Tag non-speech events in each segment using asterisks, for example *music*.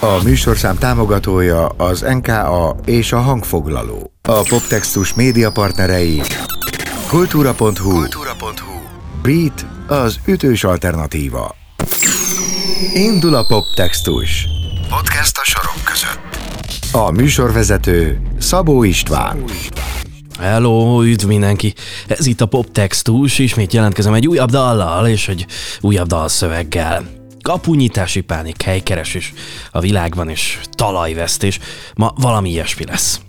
A műsorszám támogatója az NKA és a hangfoglaló. A poptextus média partnerei kultúra.hu, kultúra.hu. Beat az ütős alternatíva. Indul a poptextus. Podcast a sorok között. A műsorvezető Szabó István. Hello, üdv mindenki! Ez itt a Poptextus, ismét jelentkezem egy újabb dallal és egy újabb dalszöveggel. Kapunyítási pánik, helykeresés a világban és talajvesztés. Ma valami ilyesmi lesz.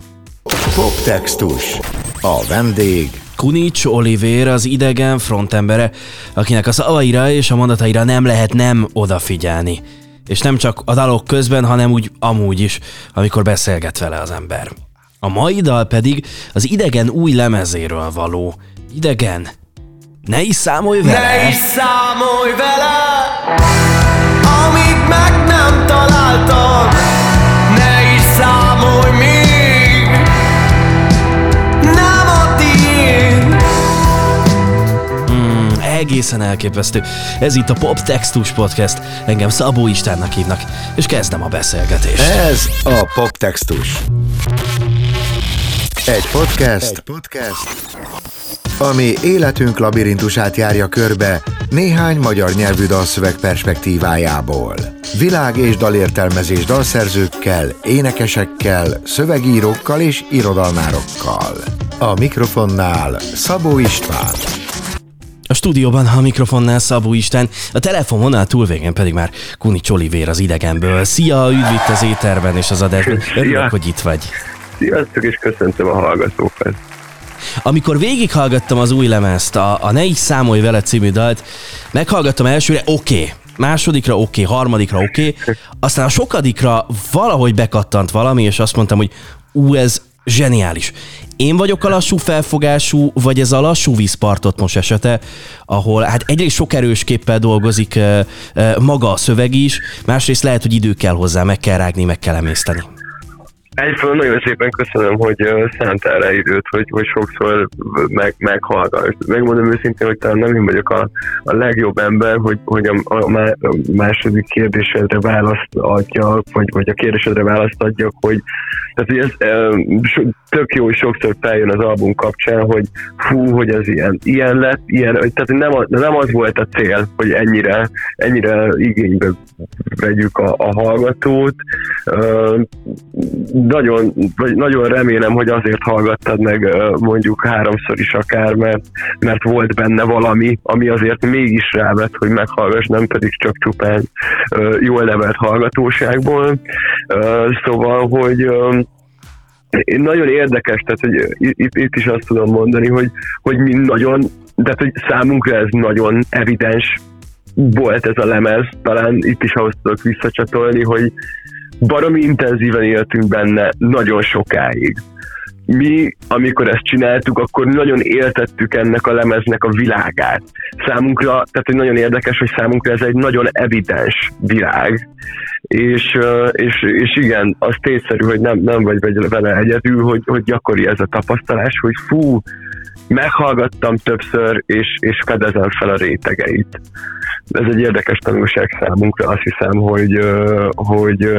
Poptextus. A vendég Kunics Oliver az idegen frontembere, akinek a szavaira és a mondataira nem lehet nem odafigyelni. És nem csak a dalok közben, hanem úgy amúgy is, amikor beszélget vele az ember. A mai dal pedig az idegen új lemezéről való. Idegen, ne is számolj vele! Ne is számolj vele, egészen elképesztő. Ez itt a Pop Textus Podcast. Engem Szabó Istánnak hívnak, és kezdem a beszélgetést. Ez a Poptextus. Egy podcast, Egy podcast, ami életünk labirintusát járja körbe néhány magyar nyelvű dalszöveg perspektívájából. Világ és dalértelmezés dalszerzőkkel, énekesekkel, szövegírókkal és irodalmárokkal. A mikrofonnál Szabó István. A stúdióban a mikrofonnál Szabó Isten, a telefononál túlvégen pedig már Kuni Csolivér az idegenből. Szia, üdv itt az éterben és az adásban. Örülök, hogy itt vagy. Sziasztok, és köszöntöm a hallgatókat. Amikor végighallgattam az új lemezt, a, a Ne is számolj vele című dalt, meghallgattam elsőre, oké, okay. másodikra oké, okay, harmadikra oké, okay. aztán a sokadikra valahogy bekattant valami, és azt mondtam, hogy ú, ez zseniális. Én vagyok a lassú felfogású, vagy ez a lassú vízpartot most esete, ahol hát egyrészt sok erős képpel dolgozik maga a szöveg is, másrészt lehet, hogy idő kell hozzá, meg kell rágni, meg kell emészteni. Egyfelől nagyon szépen köszönöm, hogy szántál rá időt, hogy, hogy sokszor meg, meghallgass. Megmondom őszintén, hogy talán nem én vagyok a, a legjobb ember, hogy, hogy a, a, második kérdésedre választ adjak, vagy, vagy a kérdésedre választ adjak, hogy, tehát, ez uh, tök jó, hogy sokszor feljön az album kapcsán, hogy fú, hogy ez ilyen, ilyen lett, ilyen, tehát nem, a, nem az volt a cél, hogy ennyire, ennyire igénybe vegyük a, a hallgatót. Uh, nagyon, vagy nagyon remélem, hogy azért hallgattad meg mondjuk háromszor is akár, mert, mert volt benne valami, ami azért mégis rávett, hogy meghallgass, nem pedig csak csupán jól nevelt hallgatóságból. Szóval, hogy nagyon érdekes, tehát hogy itt, itt is azt tudom mondani, hogy, hogy mi nagyon, tehát hogy számunkra ez nagyon evidens volt ez a lemez, talán itt is ahhoz tudok visszacsatolni, hogy baromi intenzíven éltünk benne nagyon sokáig. Mi, amikor ezt csináltuk, akkor nagyon éltettük ennek a lemeznek a világát. Számunkra, tehát hogy nagyon érdekes, hogy számunkra ez egy nagyon evidens világ, és, és, és igen, az tényszerű, hogy nem, nem vagy vele egyedül, hogy, hogy gyakori ez a tapasztalás, hogy fú, meghallgattam többször, és, és fedezem fel a rétegeit ez egy érdekes tanulság számunkra, azt hiszem, hogy, hogy,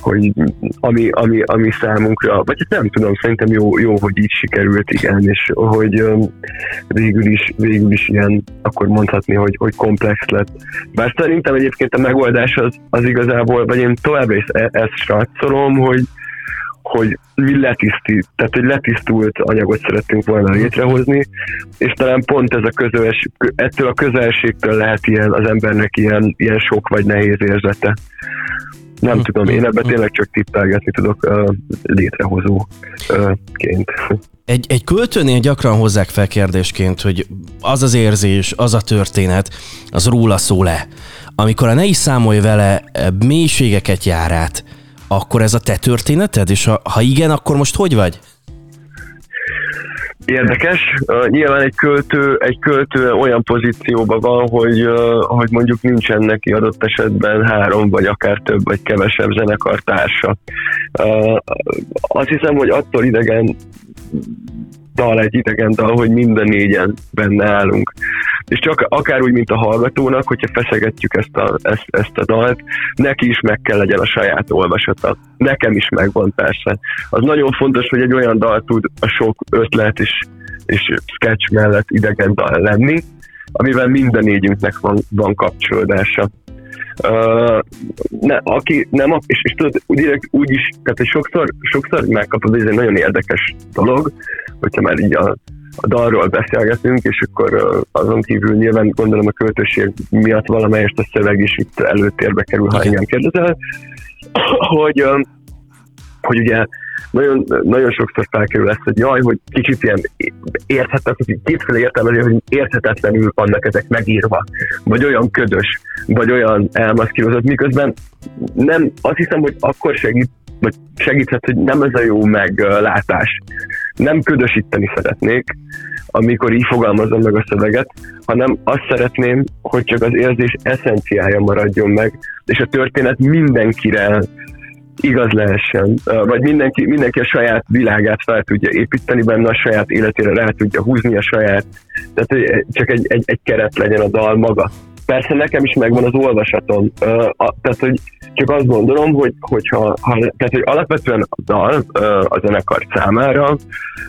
hogy ami, ami, ami számunkra, vagy hát nem tudom, szerintem jó, jó, hogy így sikerült, igen, és hogy végül is, végül is ilyen, akkor mondhatni, hogy, hogy komplex lett. Bár szerintem egyébként a megoldás az, az igazából, vagy én továbbra is e-, ezt srácolom, hogy, hogy mi letisztít, tehát egy letisztult anyagot szerettünk volna létrehozni, és talán pont ez a közös, ettől a közelségtől lehet ilyen az embernek ilyen, ilyen sok vagy nehéz érzete. Nem tudom, én ebben tényleg csak tippelgetni tudok uh, létrehozóként. Uh, egy, egy költőnél gyakran hozzák fel kérdésként, hogy az az érzés, az a történet, az róla szól-e. Amikor a ne is számolj vele, mélységeket jár át, akkor ez a te történeted? És ha, ha igen, akkor most hogy vagy? Érdekes. Nyilván egy költő, egy költő olyan pozícióban van, hogy, hogy mondjuk nincsen neki adott esetben három, vagy akár több, vagy kevesebb zenekartársa. Uh, azt hiszem, hogy attól idegen dal, egy idegen dal, hogy minden négyen benne állunk. És csak akár úgy, mint a hallgatónak, hogyha feszegetjük ezt a, ezt, ezt a dalt, neki is meg kell legyen a saját olvasata. Nekem is megvan persze. Az nagyon fontos, hogy egy olyan dal tud a sok ötlet és, és sketch mellett idegen dal lenni, amivel minden négyünknek van, van kapcsolódása. Uh, ne, aki nem, és, és tudod, direkt úgy is, tehát hogy sokszor, sokszor megkapod, ez egy nagyon érdekes dolog, hogyha már így a, a dalról beszélgetünk, és akkor azon kívül nyilván gondolom a költőség miatt valamelyest a szöveg is itt előtérbe kerül, ha engem kérdezel, hogy, hogy ugye nagyon, nagyon sokszor felkerül lesz, hogy jaj, hogy kicsit ilyen érthetetlen, kétféle értelmezés, hogy érthetetlenül vannak ezek megírva, vagy olyan ködös, vagy olyan elmaszkírozott, miközben nem, azt hiszem, hogy akkor segít, vagy segíthet, hogy nem ez a jó meglátás. Nem ködösíteni szeretnék, amikor így fogalmazom meg a szöveget, hanem azt szeretném, hogy csak az érzés eszenciája maradjon meg, és a történet mindenkire igaz lehessen, vagy mindenki, mindenki a saját világát fel tudja építeni benne, a saját életére rá tudja húzni a saját, tehát csak egy, egy, egy keret legyen a dal maga. Persze nekem is megvan az olvasatom, tehát hogy csak azt gondolom, hogy, hogyha, ha, tehát, hogy alapvetően a dal a zenekar számára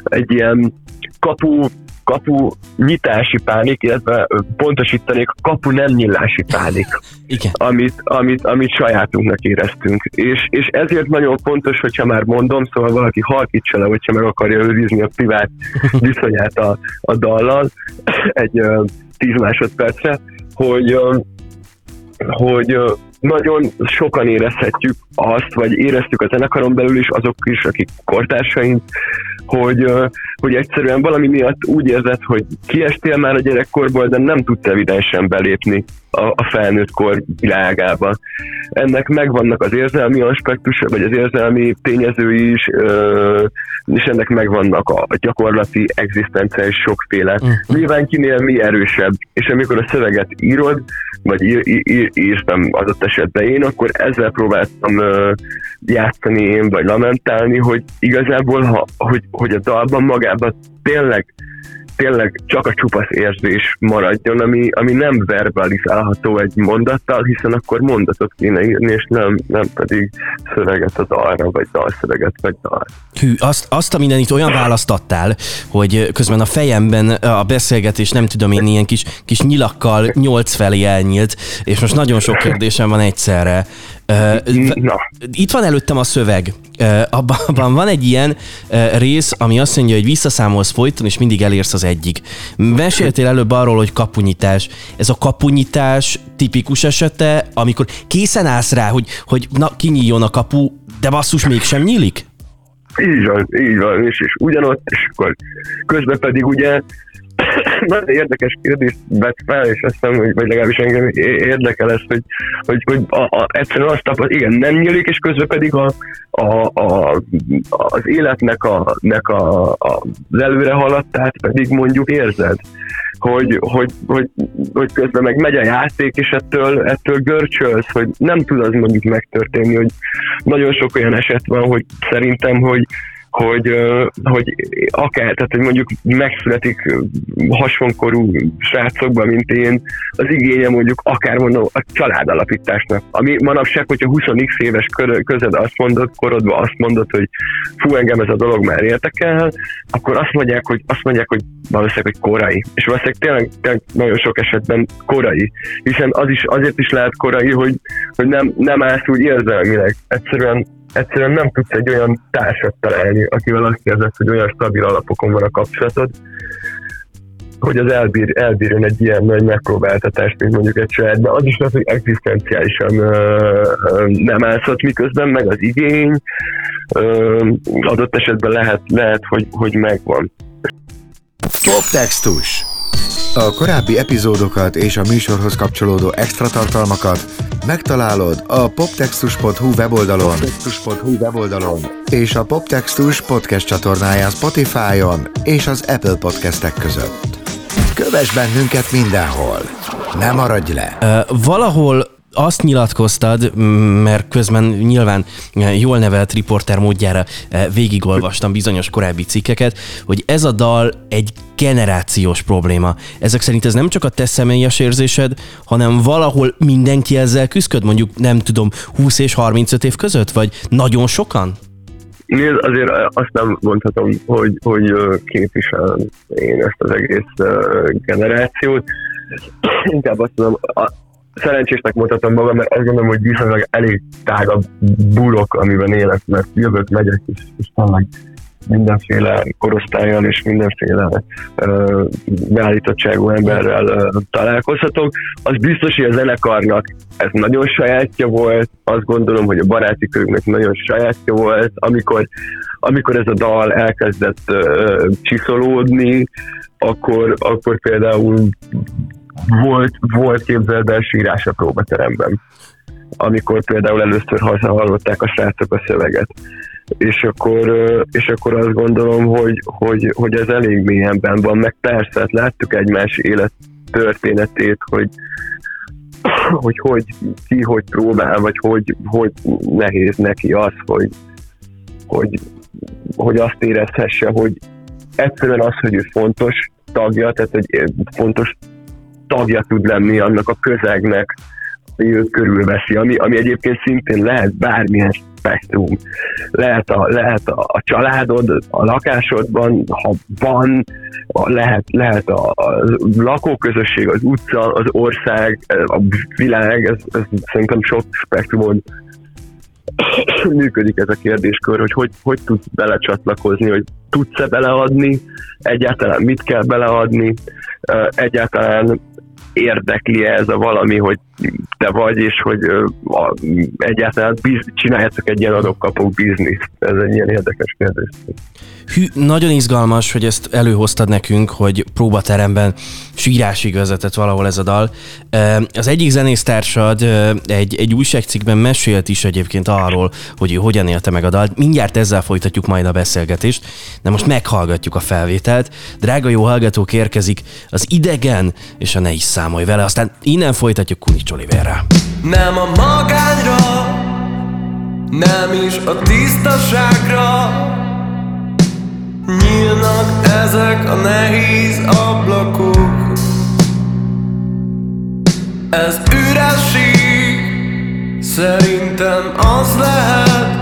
egy ilyen kapu kapu nyitási pánik, illetve pontosítanék, kapu nem nyílási pánik, *laughs* Igen. Amit, amit, amit sajátunknak éreztünk. És, és ezért nagyon fontos, hogyha már mondom, szóval valaki halkítsa le, hogyha meg akarja őrizni a privát *laughs* viszonyát a, a dallal *clears throat* egy uh, tíz másodpercre, hogy, hogy nagyon sokan érezhetjük azt, vagy éreztük a zenekaron belül is azok is, akik kortársaink, hogy, hogy egyszerűen valami miatt úgy érzed, hogy kiestél már a gyerekkorból, de nem tudsz evidensen belépni a, a felnőtt kor világába. Ennek megvannak az érzelmi aspektus, vagy az érzelmi tényezői is, és ennek megvannak a gyakorlati egzisztenciális sokféle. Mm. Nyilván kinél mi erősebb, és amikor a szöveget írod, vagy ír, ír, írtam adott esetben én, akkor ezzel próbáltam játszani én, vagy lamentálni, hogy igazából, ha, hogy, hogy a dalban magában tényleg tényleg csak a csupasz érzés maradjon, ami, ami nem verbalizálható egy mondattal, hiszen akkor mondatot kéne írni, és nem, nem pedig szöveget a dalra, vagy dalszöveget, vagy dal. Hű, azt, azt a mindenit olyan választattál, hogy közben a fejemben a beszélgetés nem tudom én ilyen kis, kis nyilakkal nyolc felé elnyílt, és most nagyon sok kérdésem van egyszerre. Na. Itt van előttem a szöveg. Abban van egy ilyen rész, ami azt mondja, hogy visszaszámolsz folyton, és mindig elérsz az egyik. Meséltél előbb arról, hogy kapunyítás. Ez a kapunyítás tipikus esete, amikor készen állsz rá, hogy, hogy na, kinyíljon a kapu, de basszus mégsem nyílik? Így van, így van, és, és ugyanott, és akkor közben pedig ugye nagyon érdekes kérdést vett fel, és azt hiszem, hogy, vagy legalábbis engem érdekel ez, hogy, hogy, hogy a, a, egyszerűen azt tapad, igen, nem nyílik, és közben pedig a, a, a, az életnek a, nek a, a, az előre haladtát pedig mondjuk érzed hogy, hogy, hogy, hogy közben meg megy a játék, és ettől, ettől görcsölsz, hogy nem tud az mondjuk megtörténni, hogy nagyon sok olyan eset van, hogy szerintem, hogy hogy, hogy akár, tehát hogy mondjuk megszületik hasonkorú srácokban, mint én, az igénye mondjuk akár mondom a családalapításnak, ami manapság, hogyha 20x éves közed azt mondod, korodban azt mondod, hogy fú, engem ez a dolog már érdekel, akkor azt mondják, hogy, azt mondják, hogy valószínűleg, hogy korai. És valószínűleg tényleg, tényleg nagyon sok esetben korai. Hiszen az is, azért is lehet korai, hogy, hogy nem, nem állsz úgy érzelmileg. Egyszerűen egyszerűen nem tudsz egy olyan társat találni, akivel azt érzed, hogy olyan stabil alapokon van a kapcsolatod, hogy az elbír, elbírjon egy ilyen nagy megpróbáltatást, mint mondjuk egy családban. Az is az, hogy egzisztenciálisan ö, ö, nem állsz miközben meg az igény, ö, adott esetben lehet, lehet hogy, hogy megvan. Poptextus a korábbi epizódokat és a műsorhoz kapcsolódó extra tartalmakat megtalálod a poptextus.hu weboldalon, poptextus.hu weboldalon és a Poptextus podcast csatornáján Spotify-on és az Apple podcastek között. Kövess bennünket mindenhol! Ne maradj le! Uh, valahol azt nyilatkoztad, mert közben nyilván jól nevelt riporter módjára eh, végigolvastam bizonyos korábbi cikkeket, hogy ez a dal egy generációs probléma. Ezek szerint ez nem csak a te személyes érzésed, hanem valahol mindenki ezzel küzdköd, mondjuk nem tudom, 20 és 35 év között, vagy nagyon sokan? Nézd, azért azt nem mondhatom, hogy, hogy képviselem én ezt az egész generációt. Inkább azt mondom, szerencsésnek mondhatom magam, mert azt gondolom, hogy viszonylag elég tág a burok, amiben élek, mert jövök, megyek, és, és tényleg mindenféle korosztályon és mindenféle ö, beállítottságú emberrel ö, találkozhatok. Az biztos, hogy a zenekarnak ez nagyon sajátja volt, azt gondolom, hogy a baráti körünknek nagyon sajátja volt, amikor, amikor ez a dal elkezdett ö, csiszolódni, akkor, akkor például volt, volt képzeld el sírás a próbateremben amikor például először hallották a srácok a szöveget. És akkor, és akkor azt gondolom, hogy, hogy, hogy ez elég mélyen benn van, meg persze, hát láttuk egymás élet történetét, hogy, *clears throat* hogy, hogy ki hogy próbál, vagy hogy, hogy nehéz neki az, hogy, hogy, hogy azt érezhesse, hogy egyszerűen az, hogy ő fontos tagja, tehát egy fontos tagja tud lenni annak a közegnek, ami őt körülveszi, ami, ami egyébként szintén lehet bármilyen spektrum. Lehet a, lehet a, a családod, a lakásodban, ha van, a, lehet, lehet a, a lakóközösség, az utca, az ország, a világ, ez, ez szerintem sok spektrumon *coughs* működik ez a kérdéskör, hogy hogy, hogy tudsz belecsatlakozni, hogy tudsz-e beleadni, egyáltalán mit kell beleadni, egyáltalán érdekli ez a valami, hogy te vagy, és hogy a, egyáltalán biz, csináljátok egy ilyen adok-kapok bizniszt. Ez egy ilyen érdekes kérdés. Hű, nagyon izgalmas, hogy ezt előhoztad nekünk, hogy próbateremben sírásig vezetett valahol ez a dal. Az egyik zenésztársad egy, egy újságcikkben mesélt is egyébként arról, hogy ő hogyan élte meg a dalt. Mindjárt ezzel folytatjuk majd a beszélgetést, de most meghallgatjuk a felvételt. Drága jó hallgatók, érkezik az idegen, és a ne is számolj vele, aztán innen folytatjuk Kunics Oliverrel. Nem a magányra Nem is a tisztaságra. Nyílnak ezek a nehéz ablakok. Ez üresség Szerintem az lehet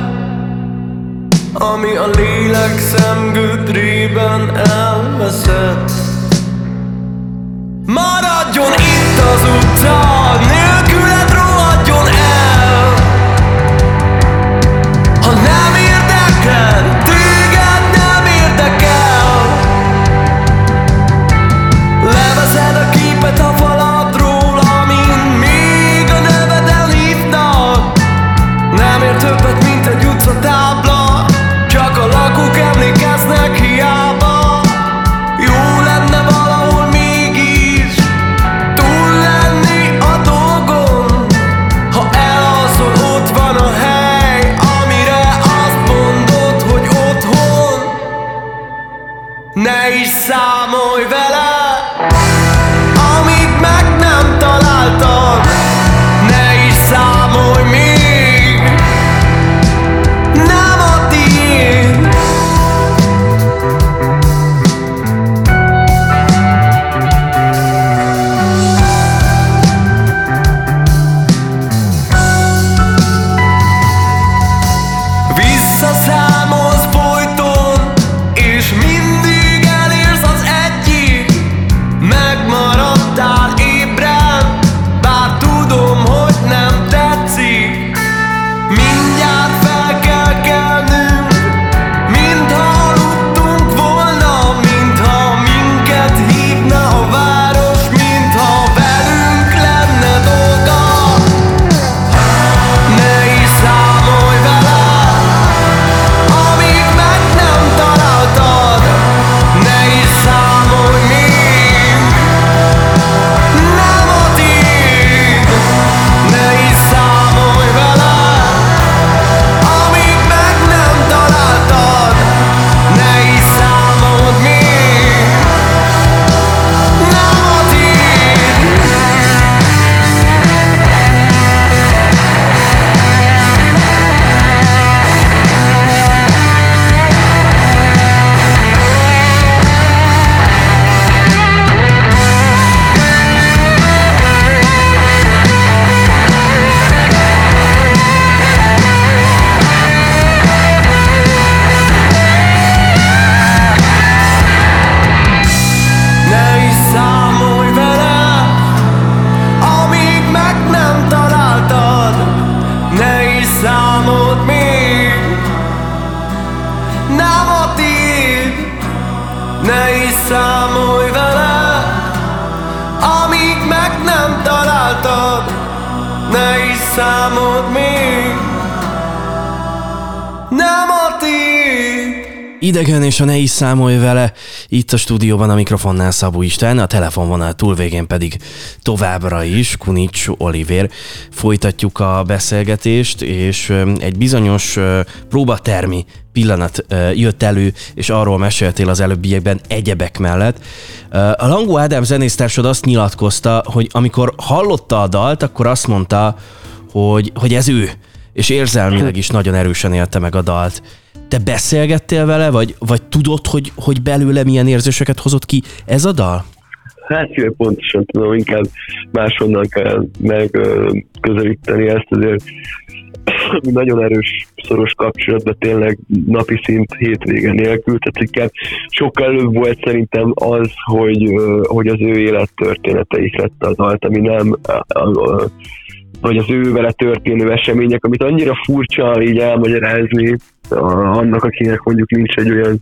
Ami a lélek szemgödrében elveszett. Maradjon itt az utca, dog. Idegen és a ne is számolj vele. Itt a stúdióban a mikrofonnál Szabó Isten, a telefonvonal túlvégén pedig továbbra is Kunics Oliver. Folytatjuk a beszélgetést, és egy bizonyos próbatermi pillanat jött elő, és arról meséltél az előbbiekben egyebek mellett. A Langó Ádám zenésztársad azt nyilatkozta, hogy amikor hallotta a dalt, akkor azt mondta, hogy, hogy ez ő, és érzelmileg is nagyon erősen élte meg a dalt. Te beszélgettél vele, vagy, vagy tudod, hogy, hogy belőle milyen érzéseket hozott ki ez a dal? Hát jó, pontosan tudom, inkább máshonnan kell megközelíteni ezt, azért *clears throat* nagyon erős, szoros kapcsolatban tényleg napi szint hétvége nélkül, tehát inkább sokkal előbb volt szerintem az, hogy, hogy az ő élettörténete is lett az dalt, ami nem a, a, a, vagy az ő vele történő események, amit annyira furcsa így elmagyarázni annak, akinek mondjuk nincs egy olyan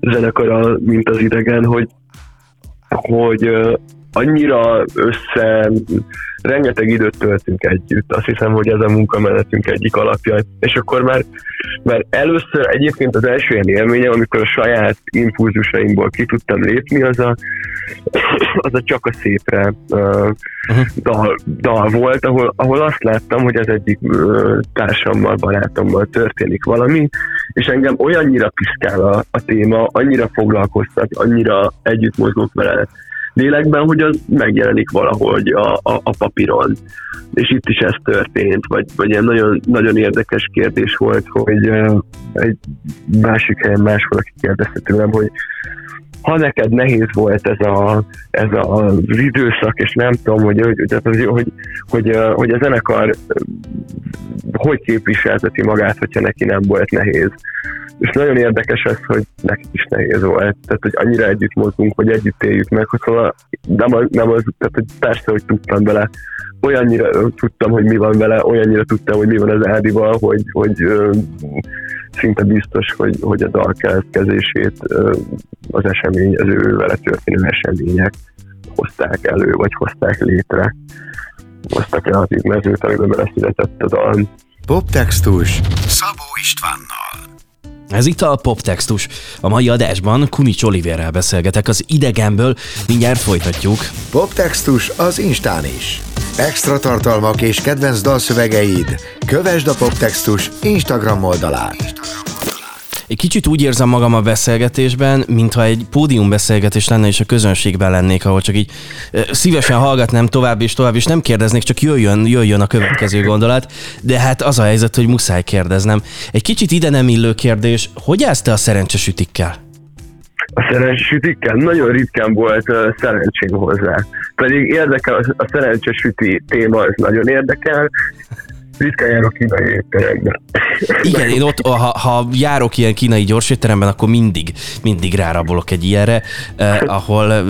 zenekara, mint az idegen, hogy hogy annyira össze, rengeteg időt töltünk együtt. Azt hiszem, hogy ez a munkamenetünk egyik alapja. És akkor már, már először egyébként az első ilyen élményem, amikor a saját impulzusaimból ki tudtam lépni, az a, *coughs* az a csak a szépre uh, dal, dal volt, ahol, ahol azt láttam, hogy az egyik uh, társammal, barátommal történik valami, és engem olyannyira piszkál a, a téma, annyira foglalkoztat, annyira együtt mozgok vele lélekben, hogy az megjelenik valahogy a, a, a papíron. És itt is ez történt, vagy, vagy ilyen nagyon, nagyon érdekes kérdés volt, hogy uh, egy másik helyen más valaki kérdezte tőlem, hogy ha neked nehéz volt ez, a, ez az időszak, és nem tudom, hogy, hogy, hogy, hogy, hogy, hogy a zenekar hogy képviselteti magát, hogyha neki nem volt nehéz. És nagyon érdekes ez, hogy nekik is nehéz volt. Tehát, hogy annyira együtt mozgunk, hogy együtt éljük meg, hogy szóval nem az, nem az tehát, hogy persze, hogy tudtam vele, olyannyira tudtam, hogy mi van vele, olyannyira tudtam, hogy mi van az Ádival, hogy, hogy szinte biztos, hogy, hogy a dal keletkezését az esemény, az ő vele történő események hozták elő, vagy hozták létre. Hoztak el az mezőt, amiben beleszületett a dal. Poptextus Szabó Istvánnal. Ez itt a poptextus. A mai adásban Kunics Oliverrel beszélgetek az idegenből, mindjárt folytatjuk. Poptextus az Instán is. Extra tartalmak és kedvenc dalszövegeid. Kövesd a Poptextus Instagram oldalát. Egy kicsit úgy érzem magam a beszélgetésben, mintha egy pódium beszélgetés lenne, és a közönségben lennék, ahol csak így szívesen hallgatnám tovább és tovább, és nem kérdeznék, csak jöjjön, jöjjön a következő gondolat. De hát az a helyzet, hogy muszáj kérdeznem. Egy kicsit ide nem illő kérdés, hogy állsz te a szerencsesütikkel? A szerencsesütikkel nagyon ritkán volt uh, szerencsém hozzá. Pedig érdekel, a- szerencsesüti téma, az nagyon érdekel, ritkán járok kínai étterembe. Igen, én ott, ha, ha járok ilyen kínai gyorsétteremben, akkor mindig, mindig rárabolok egy ilyenre, eh, ahol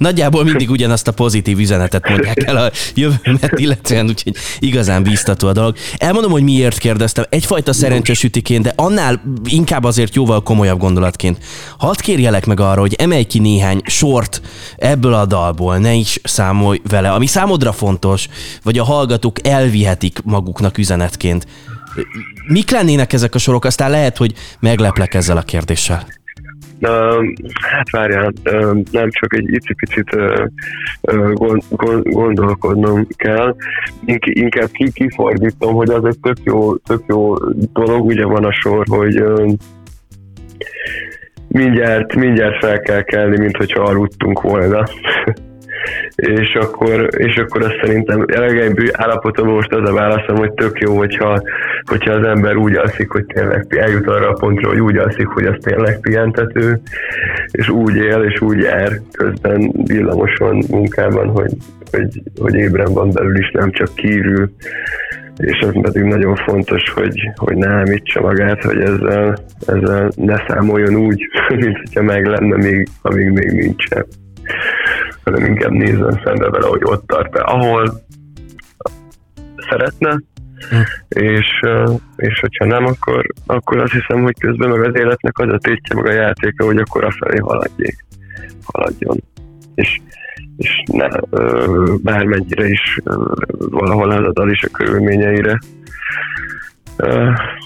nagyjából mindig ugyanazt a pozitív üzenetet mondják el a jövőmet, illetően úgyhogy igazán bíztató a dolog. Elmondom, hogy miért kérdeztem. Egyfajta szerencsesütiként, de annál inkább azért jóval komolyabb gondolatként. Hadd kérjelek meg arra, hogy emelj ki néhány sort ebből a dalból, ne is számolj vele, ami számodra fontos, vagy a hallgatók elvihetik maguknak üzenetként. Mik lennének ezek a sorok? Aztán lehet, hogy megleplek ezzel a kérdéssel. Uh, hát várjál, nem csak egy icipicit uh, gond, gond, gondolkodnom kell, Ink- inkább ki, kifordítom, hogy az egy tök jó, tök jó dolog, ugye van a sor, hogy mindjárt, mindjárt fel kell kelni, mint hogyha aludtunk volna. *laughs* és akkor, és akkor azt szerintem jelenlegi állapotomban most az a válaszom, hogy tök jó, hogyha, hogyha az ember úgy alszik, hogy tényleg eljut arra a pontra, hogy úgy alszik, hogy az tényleg pihentető, és úgy él, és úgy jár közben villamoson munkában, hogy, hogy, hogy ébren van belül is, nem csak kívül, és az pedig nagyon fontos, hogy, hogy ne említse magát, hogy ezzel, ezzel ne számoljon úgy, *laughs* mint hogyha meg lenne, még, amíg még nincsen hanem inkább nézzen szembe vele, hogy ott tart -e, ahol szeretne, és, ö, és hogyha nem, akkor, akkor azt hiszem, hogy közben meg az életnek az a tétje, meg a játéka, hogy akkor afelé haladjék. Haladjon. és, és ne, bármennyire is valahol ez a dal is a körülményeire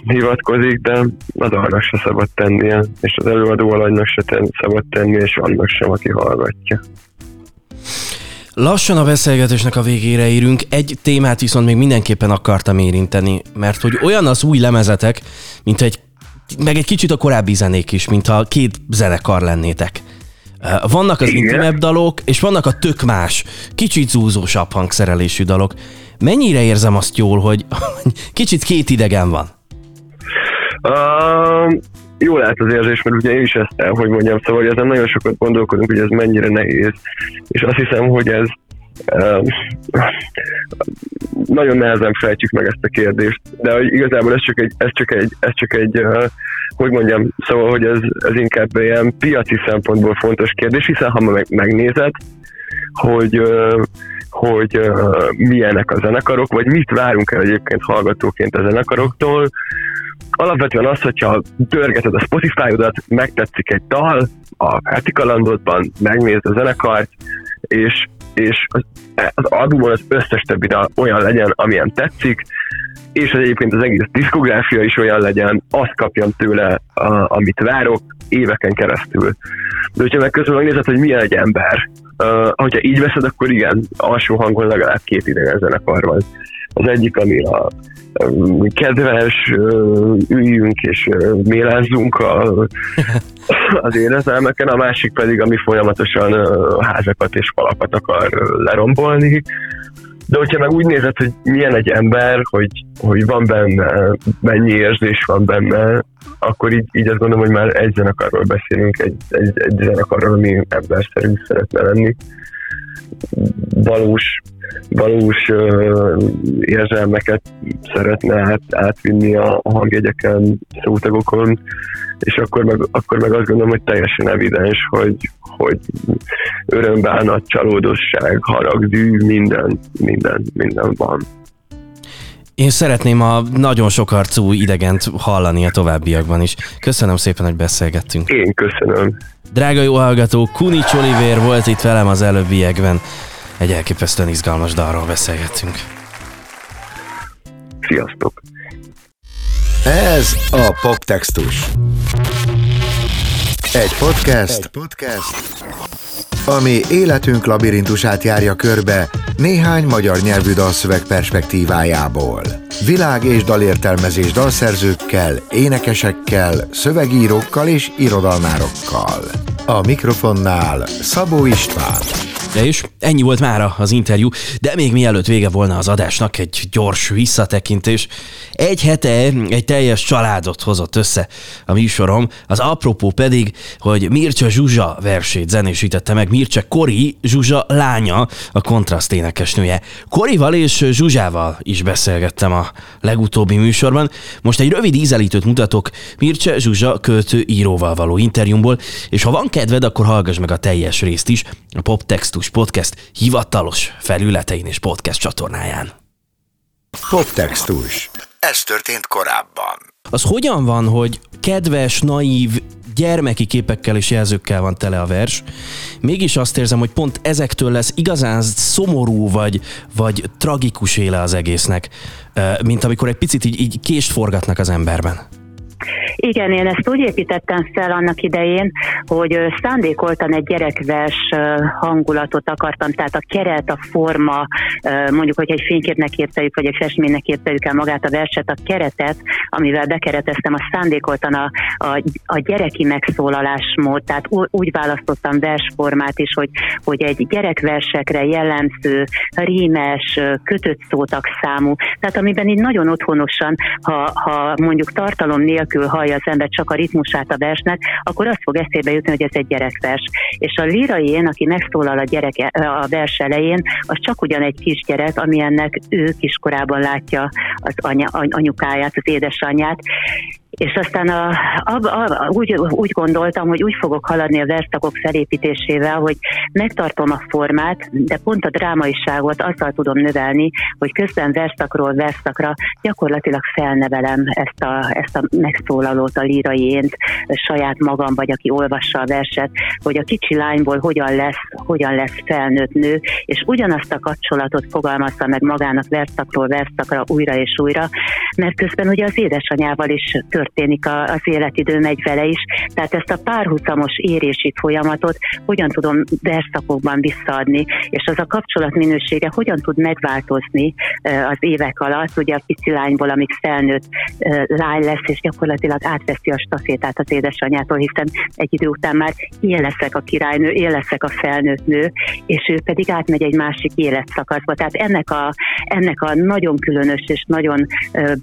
hivatkozik, de a dalnak se szabad tennie, és az előadó alanynak se ten, szabad tennie, és annak sem, aki hallgatja. Lassan a beszélgetésnek a végére érünk, egy témát viszont még mindenképpen akartam érinteni, mert hogy olyan az új lemezetek, mint egy, meg egy kicsit a korábbi zenék is, mintha két zenekar lennétek. Vannak az Igen. intimebb dalok, és vannak a tök más, kicsit zúzósabb hangszerelésű dalok. Mennyire érzem azt jól, hogy *laughs* kicsit két idegen van? Uh, jó lehet az érzés, mert ugye én is ezt el, hogy mondjam, szóval hogy ezen nagyon sokat gondolkodunk, hogy ez mennyire nehéz, és azt hiszem, hogy ez uh, nagyon nehezen fejtjük meg ezt a kérdést, de hogy igazából ez csak egy, ez csak egy, ez csak egy uh, hogy mondjam, szóval, hogy ez, ez inkább ilyen piaci szempontból fontos kérdés, hiszen ha meg, megnézed, hogy uh, hogy uh, milyenek a zenekarok, vagy mit várunk el egyébként hallgatóként a zenekaroktól, alapvetően az, hogyha törgeted a Spotify-odat, megtetszik egy dal, a Vertikalandodban, megnézed a zenekart, és, és az, az albumon az összes többi dal olyan legyen, amilyen tetszik, és az egyébként az egész diszkográfia is olyan legyen, azt kapjam tőle, a, amit várok, éveken keresztül. De hogyha meg közben megnézed, hogy milyen egy ember, uh, hogyha így veszed, akkor igen, alsó hangon legalább két idegen zenekar van. Az egyik, ami a kedves, üljünk és mélázzunk a, *laughs* az érzelmeken, a másik pedig, ami folyamatosan házakat és falakat akar lerombolni. De hogyha meg úgy nézed, hogy milyen egy ember, hogy, hogy van benne, mennyi érzés van benne, akkor így, így azt gondolom, hogy már egy zenekarról beszélünk, egy, egy, egy zenekarról, ami emberszerű szeretne lenni. Valós, valós érzelmeket szeretne át, átvinni a hangjegyeken, szótagokon, és akkor meg, akkor meg azt gondolom, hogy teljesen evidens, hogy, hogy örömbánat, csalódosság, harag, dű, minden, minden, minden van. Én szeretném a nagyon sok arcú idegent hallani a továbbiakban is. Köszönöm szépen, hogy beszélgettünk. Én köszönöm. Drága jó hallgató, Kunics Oliver volt itt velem az előbbiekben. Egy elképesztően izgalmas dalról beszélgettünk. Sziasztok! Ez a Poptextus. Egy podcast, Egy podcast, ami életünk labirintusát járja körbe néhány magyar nyelvű dalszöveg perspektívájából. Világ- és dalértelmezés dalszerzőkkel, énekesekkel, szövegírókkal és irodalmárokkal. A mikrofonnál Szabó István. De és ennyi volt mára az interjú, de még mielőtt vége volna az adásnak egy gyors visszatekintés. Egy hete egy teljes családot hozott össze a műsorom, az apropó pedig, hogy Mircea Zsuzsa versét zenésítette meg Mircea Kori Zsuzsa lánya, a kontraszt énekesnője. Korival és Zsuzsával is beszélgettem a legutóbbi műsorban. Most egy rövid ízelítőt mutatok Mircea Zsuzsa költő íróval való interjúmból, és ha van kedved, akkor hallgass meg a teljes részt is a Poptextus Podcast hivatalos felületein és podcast csatornáján. Poptextus. Ez történt korábban. Az hogyan van, hogy kedves, naív, gyermeki képekkel és jelzőkkel van tele a vers, mégis azt érzem, hogy pont ezektől lesz igazán szomorú vagy, vagy tragikus éle az egésznek, mint amikor egy picit így, így kést forgatnak az emberben. Igen, én ezt úgy építettem fel annak idején, hogy szándékoltan egy gyerekvers hangulatot akartam, tehát a keret, a forma, mondjuk, hogy egy fényképnek képzeljük, vagy egy festménynek képzeljük el magát a verset, a keretet, amivel bekereteztem, a szándékoltan a, a, a gyereki megszólalásmód, tehát úgy választottam versformát is, hogy, hogy egy gyerekversekre jellemző, rímes, kötött szótak számú, tehát amiben így nagyon otthonosan, ha, ha mondjuk tartalom nélkül hallja az ember csak a ritmusát a versnek, akkor azt fog eszébe jutni, hogy ez egy gyerekvers. És a én, aki megszólal a, gyerek, a vers elején, az csak ugyan egy kisgyerek, amilyennek ő kiskorában látja az anya, anyukáját, az édesanyját, és aztán a, a, a, úgy, úgy gondoltam, hogy úgy fogok haladni a verszakok felépítésével, hogy megtartom a formát, de pont a drámaiságot azzal tudom növelni, hogy közben verszakról verszakra gyakorlatilag felnevelem ezt a, ezt a megszólalót, a lírai ént, saját magam, vagy aki olvassa a verset, hogy a kicsi lányból hogyan lesz, hogyan lesz felnőtt nő, és ugyanazt a kapcsolatot fogalmazta meg magának verszakról verszakra újra és újra, mert közben ugye az édesanyával is tört történik az életidő, megy vele is. Tehát ezt a párhuzamos érési folyamatot hogyan tudom verszakokban visszaadni, és az a kapcsolat minősége hogyan tud megváltozni az évek alatt, ugye a pici lányból, amíg felnőtt lány lesz, és gyakorlatilag átveszi a stafétát az édesanyjától, hiszen egy idő után már én leszek a királynő, én leszek a felnőtt nő, és ő pedig átmegy egy másik életszakaszba. Tehát ennek a, ennek a nagyon különös és nagyon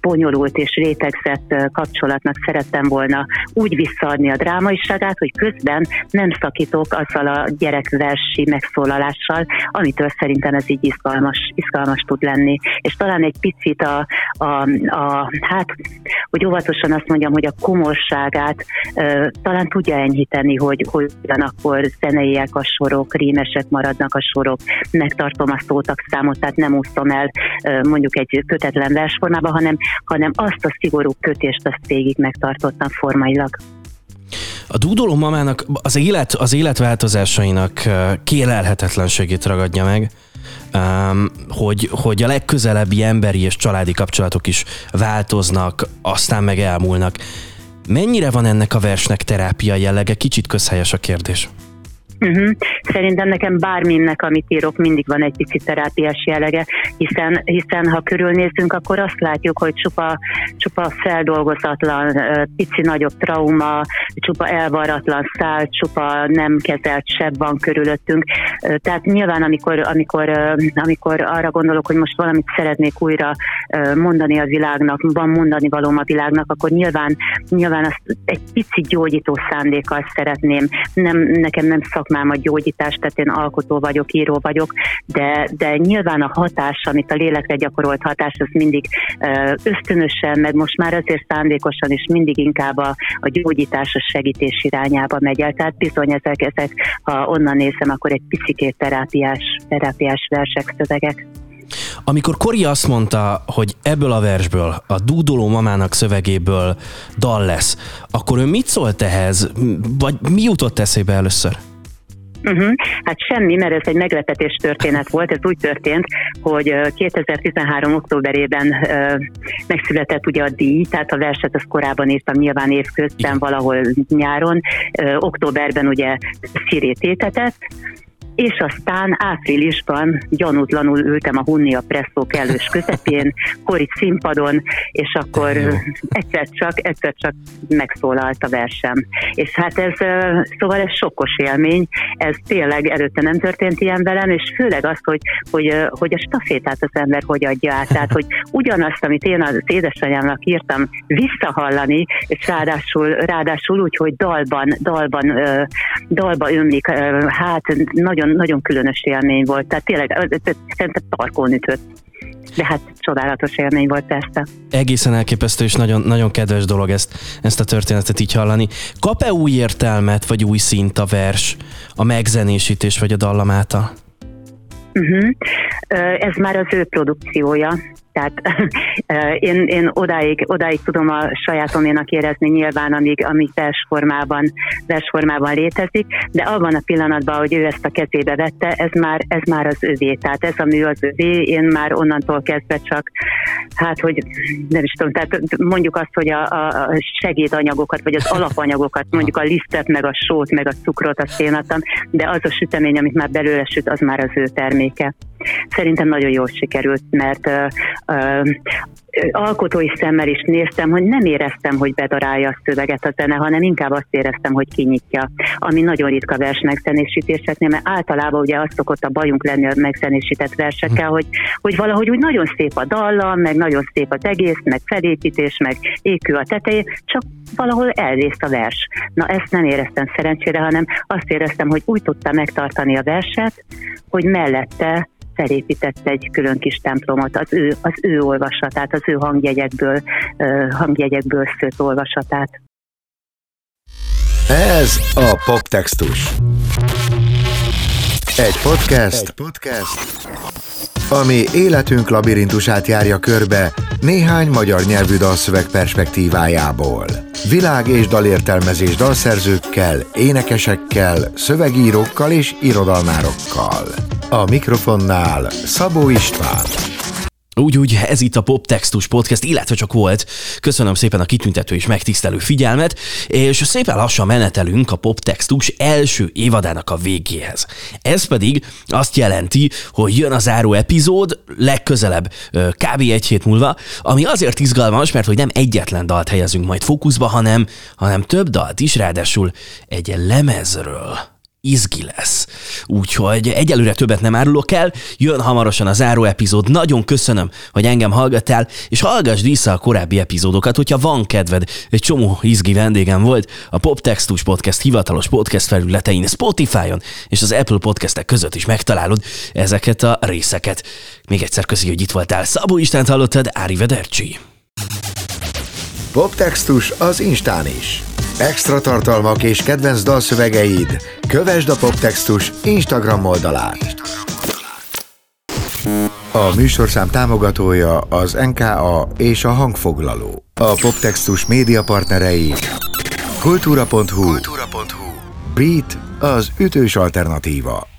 bonyolult és rétegzett kapcsolat kapcsolatnak szerettem volna úgy visszaadni a drámaiságát, hogy közben nem szakítok azzal a gyerekversi megszólalással, amitől szerintem ez így izgalmas, izgalmas tud lenni. És talán egy picit a, a, a hát, hogy óvatosan azt mondjam, hogy a komorságát e, talán tudja enyhíteni, hogy, hogy ugyanakkor zeneiek a sorok, rímesek maradnak a sorok, megtartom a szótagszámot, tehát nem úszom el e, mondjuk egy kötetlen versformába, hanem, hanem azt a szigorú kötést azt végig megtartottam formailag. A dúdoló mamának az, élet, az életváltozásainak kérelhetetlenségét ragadja meg, hogy, hogy a legközelebbi emberi és családi kapcsolatok is változnak, aztán meg elmúlnak. Mennyire van ennek a versnek terápia jellege? Kicsit közhelyes a kérdés. Uh-huh. Szerintem nekem bárminnek, amit írok, mindig van egy pici terápiás jellege, hiszen, hiszen ha körülnézzünk, akkor azt látjuk, hogy csupa, csupa feldolgozatlan, pici nagyobb trauma, csupa elvaratlan szál, csupa nem kezelt seb van körülöttünk. Tehát nyilván, amikor, amikor, amikor arra gondolok, hogy most valamit szeretnék újra mondani a világnak, van mondani valóm a világnak, akkor nyilván, nyilván azt egy pici gyógyító szándékkal szeretném. Nem, nekem nem szak szakmám a gyógyítás, tehát én alkotó vagyok, író vagyok, de, de nyilván a hatás, amit a lélekre gyakorolt hatás, az mindig ösztönösen, meg most már azért szándékosan is mindig inkább a, a gyógyítás, a segítés irányába megy el. Tehát bizony ezek, ezek ha onnan nézem, akkor egy picikét terápiás, terápiás versek, szövegek. Amikor Kori azt mondta, hogy ebből a versből, a dúdoló mamának szövegéből dal lesz, akkor ő mit szólt ehhez, vagy mi jutott eszébe először? Uh-huh. Hát semmi, mert ez egy meglepetés történet volt. Ez úgy történt, hogy 2013. októberében megszületett ugye a díj, tehát a verset azt korábban írtam nyilván évközben, valahol nyáron. Októberben ugye szirét étetett, és aztán áprilisban gyanútlanul ültem a Hunnia Presszó kellős közepén, *laughs* kori színpadon, és akkor egyszer csak, egyszer csak megszólalt a versem. És hát ez, szóval ez sokkos élmény, ez tényleg előtte nem történt ilyen velem, és főleg az, hogy, hogy, hogy a stafétát az ember hogy adja át, tehát hogy ugyanazt, amit én az édesanyámnak írtam, visszahallani, és ráadásul, ráadásul úgy, hogy dalban, dalban, dalba ömlik, hát nagyon nagyon különös élmény volt. Tehát tényleg szerintem tarkón ütött. De hát csodálatos élmény volt persze. Egészen elképesztő és nagyon, nagyon kedves dolog ezt, ezt a történetet így hallani. Kap-e új értelmet, vagy új szint a vers, a megzenésítés, vagy a dallam által? Uh-huh. Ez már az ő produkciója, tehát *laughs* én, én odáig, odáig tudom a sajátoménak érezni nyilván, amíg, amíg versformában, versformában létezik, de abban a pillanatban, hogy ő ezt a kezébe vette, ez már, ez már az övé. Tehát ez a mű az övé, én már onnantól kezdve csak, hát hogy nem is tudom, tehát mondjuk azt, hogy a, a segédanyagokat, vagy az alapanyagokat, mondjuk a lisztet, meg a sót, meg a cukrot, azt én adtam, de az a sütemény, amit már belőle süt, az már az ő terméke. Szerintem nagyon jól sikerült, mert alkotói szemmel is néztem, hogy nem éreztem, hogy bedarálja a szöveget a zene, hanem inkább azt éreztem, hogy kinyitja, ami nagyon ritka vers megzenésítéseknél, mert általában ugye az szokott a bajunk lenni a megzenésített versekkel, hogy, hogy valahogy úgy nagyon szép a dallam, meg nagyon szép az egész, meg felépítés, meg ékül a tetején, csak valahol elvészt a vers. Na ezt nem éreztem szerencsére, hanem azt éreztem, hogy úgy tudta megtartani a verset, hogy mellette felépített egy külön kis templomot, az ő, az ő olvasatát, az ő hangjegyekből, hangjegyekből szőtt olvasatát. Ez a Poptextus. Egy podcast, Egy podcast, ami életünk labirintusát járja körbe néhány magyar nyelvű dalszöveg perspektívájából. Világ és dalértelmezés dalszerzőkkel, énekesekkel, szövegírókkal és irodalmárokkal. A mikrofonnál Szabó István. Úgy, úgy, ez itt a Poptextus Podcast, illetve csak volt. Köszönöm szépen a kitüntető és megtisztelő figyelmet, és szépen lassan menetelünk a Poptextus első évadának a végéhez. Ez pedig azt jelenti, hogy jön a záró epizód, legközelebb kb. egy hét múlva, ami azért izgalmas, mert hogy nem egyetlen dalt helyezünk majd fókuszba, hanem, hanem több dalt is, ráadásul egy lemezről izgi lesz. Úgyhogy egyelőre többet nem árulok el, jön hamarosan a záró epizód. Nagyon köszönöm, hogy engem hallgattál, és hallgass vissza a korábbi epizódokat, hogyha van kedved. Egy csomó izgi vendégem volt a Poptextus Podcast hivatalos podcast felületein, Spotify-on és az Apple podcastek között is megtalálod ezeket a részeket. Még egyszer köszi, hogy itt voltál. Szabó Istent hallottad, Ári Vedercsi. Poptextus az Instán is. Extra tartalmak és kedvenc dalszövegeid. Kövesd a Poptextus Instagram oldalát. A műsorszám támogatója az NKA és a hangfoglaló. A Poptextus média partnerei kultúra.hu. Beat az ütős alternatíva.